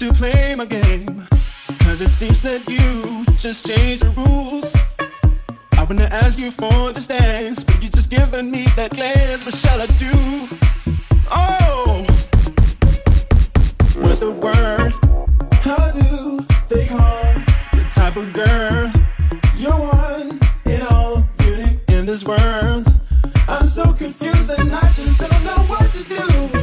to play my game, cause it seems that you just changed the rules. I wanna ask you for this dance, but you just giving me that glance. What shall I do? Oh, what's the word? How do they call the type of girl? You're one in all beauty in this world. I'm so confused and I just don't know what to do.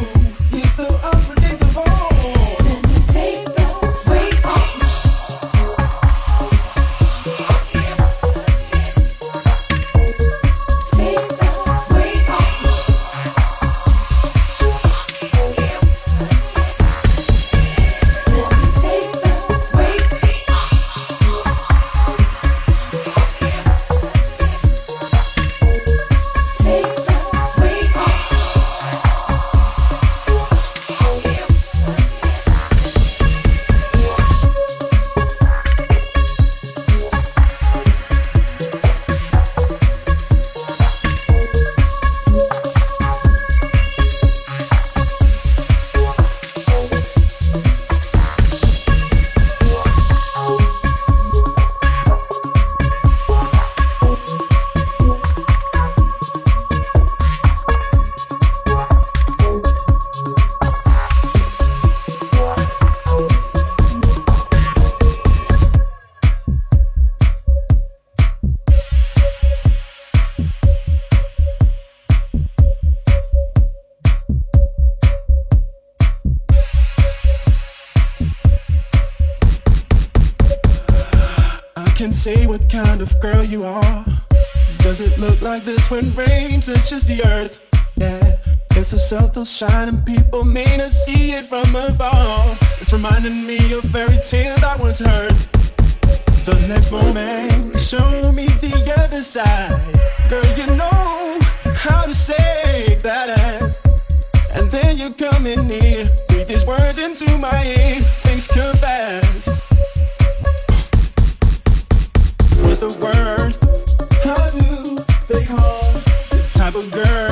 Touches the earth? Yeah, it's a subtle shine and people may not see it from afar. It's reminding me of fairy tales I once heard. The next moment, show me the other side. Girl, you know how to say that ass. And then you come in here, breathe these words into my ear. Things come fast. What's the word? Girl?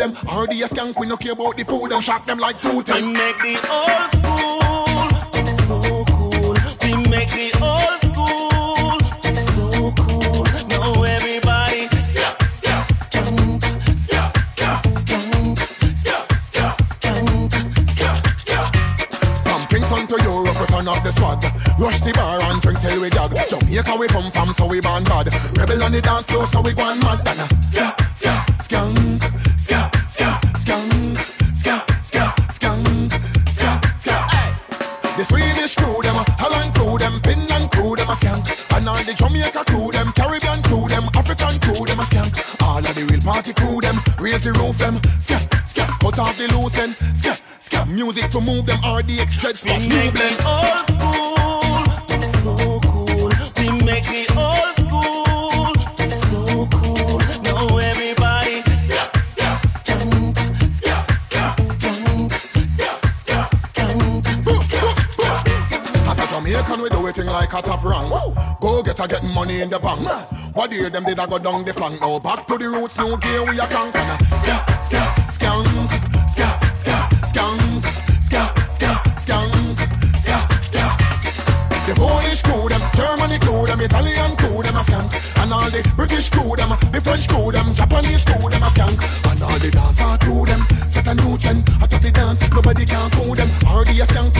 Them. Already a skank, we no care about the food them, shock them like two We make the old school so cool. We make the old school so cool. Now everybody skunk, skip, skip, skunk, skip, skip, skunk, skip, skip. From Kingston to Europe, we turn up the swag. Rush the bar and drink till we gag. Jamaica we come from, so we born bad. Rebel on the dance floor, so we gone the Jamaica crew them, Caribbean crew them, African crew them a skank. All of the real party crew them, raise the roof them, skank, skank, cut off the loose end, skank, skank. Music to move them, RDX jet spot, We new make old school so cool. We make the old school so cool. Now everybody skip, skunk, skip, skip, skunk, skip, skip, skunk, skip, skip. As a Jamaican, we do it thing like a top rank. Go get a getting money in the bank. What year them did I go down the flank? Now back to the roots, new gear we a crank. And a ska, ska, skunk, ska, ska, skunk, ska, ska, skunk, ska, ska. The Polish crew them, Germany crew them, Italian crew them a skank, and all the British crew them, the French crew them, Japanese crew them a skank, and all the dancehall crew them set a new trend. Atop the dance, nobody can cool them. Already a skank,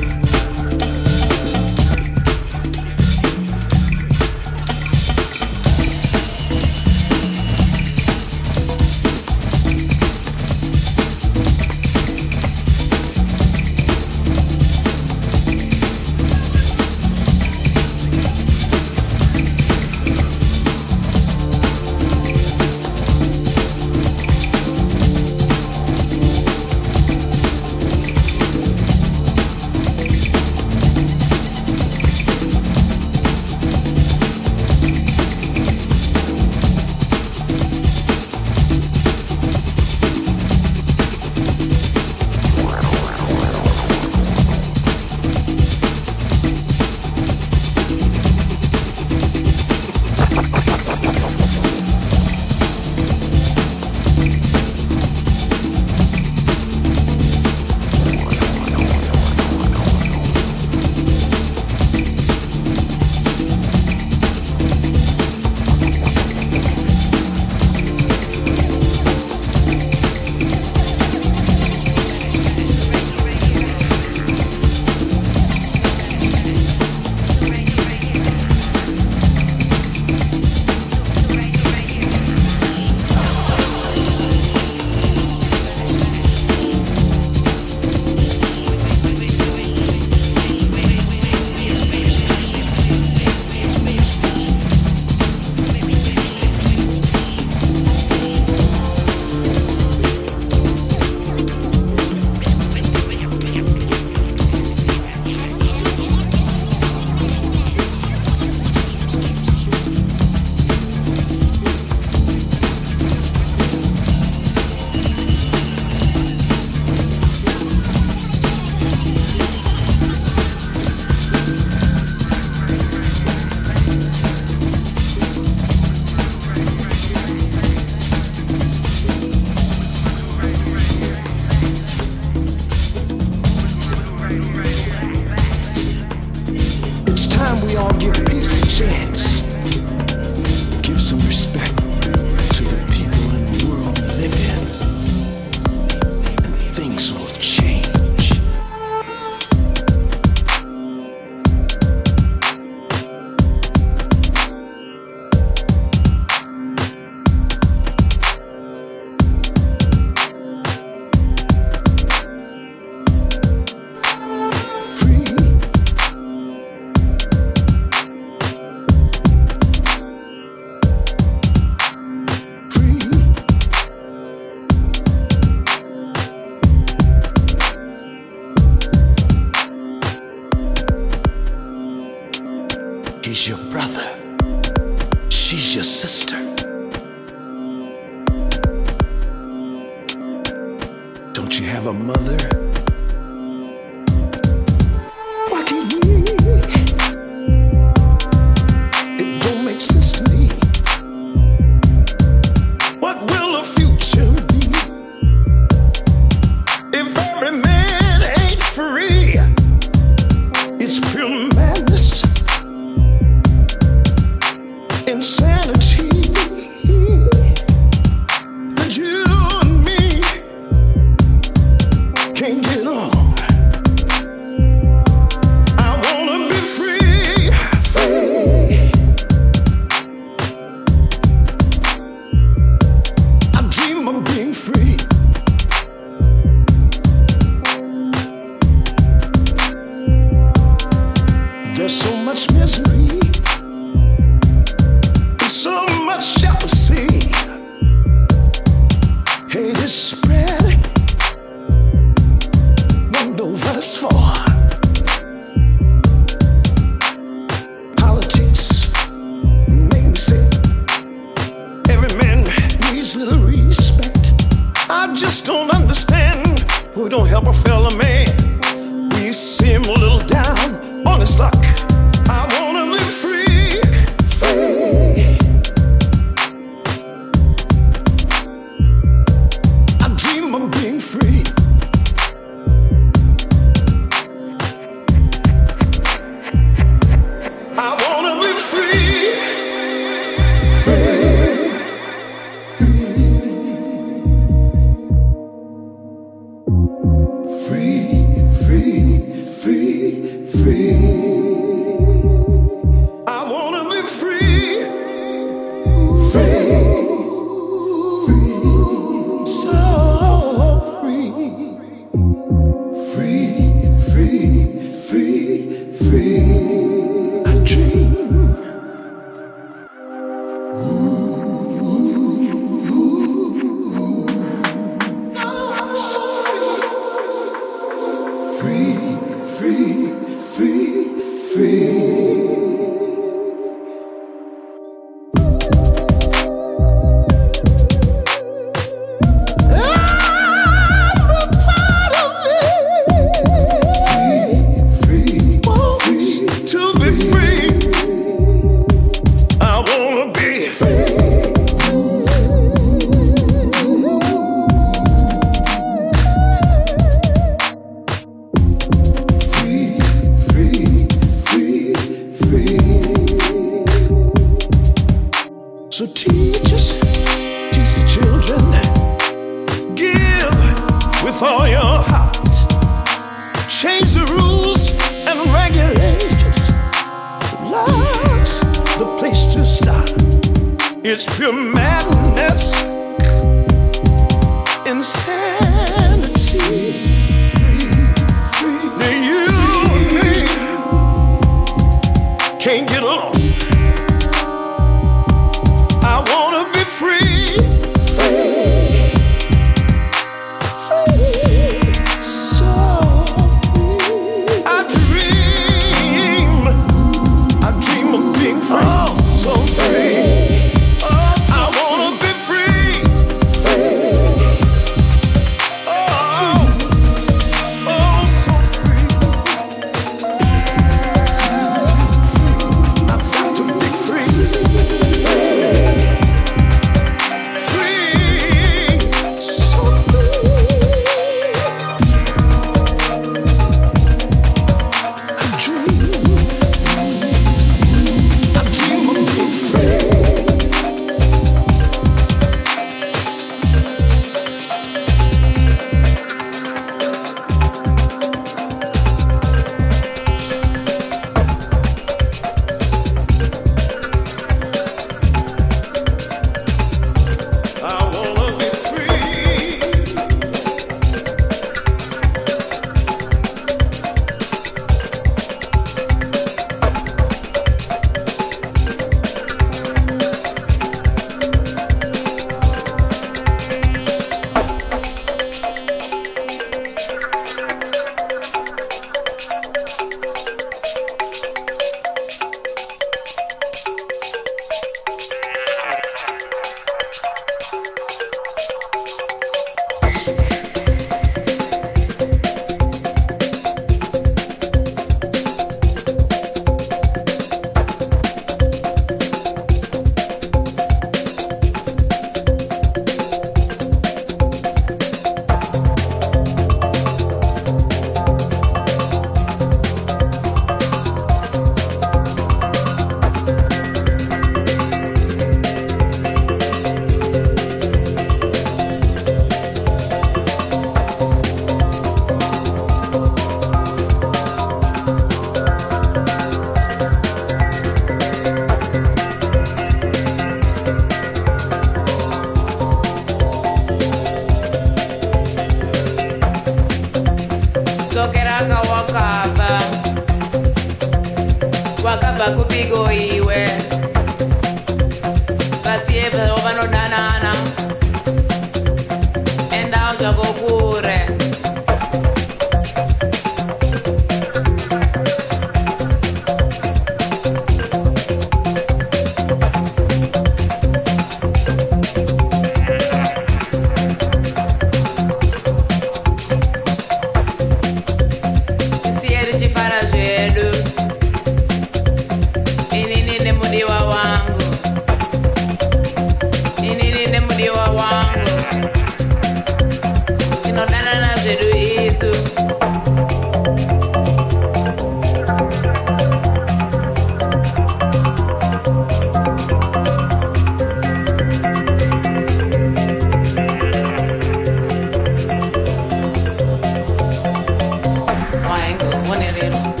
waingomonerero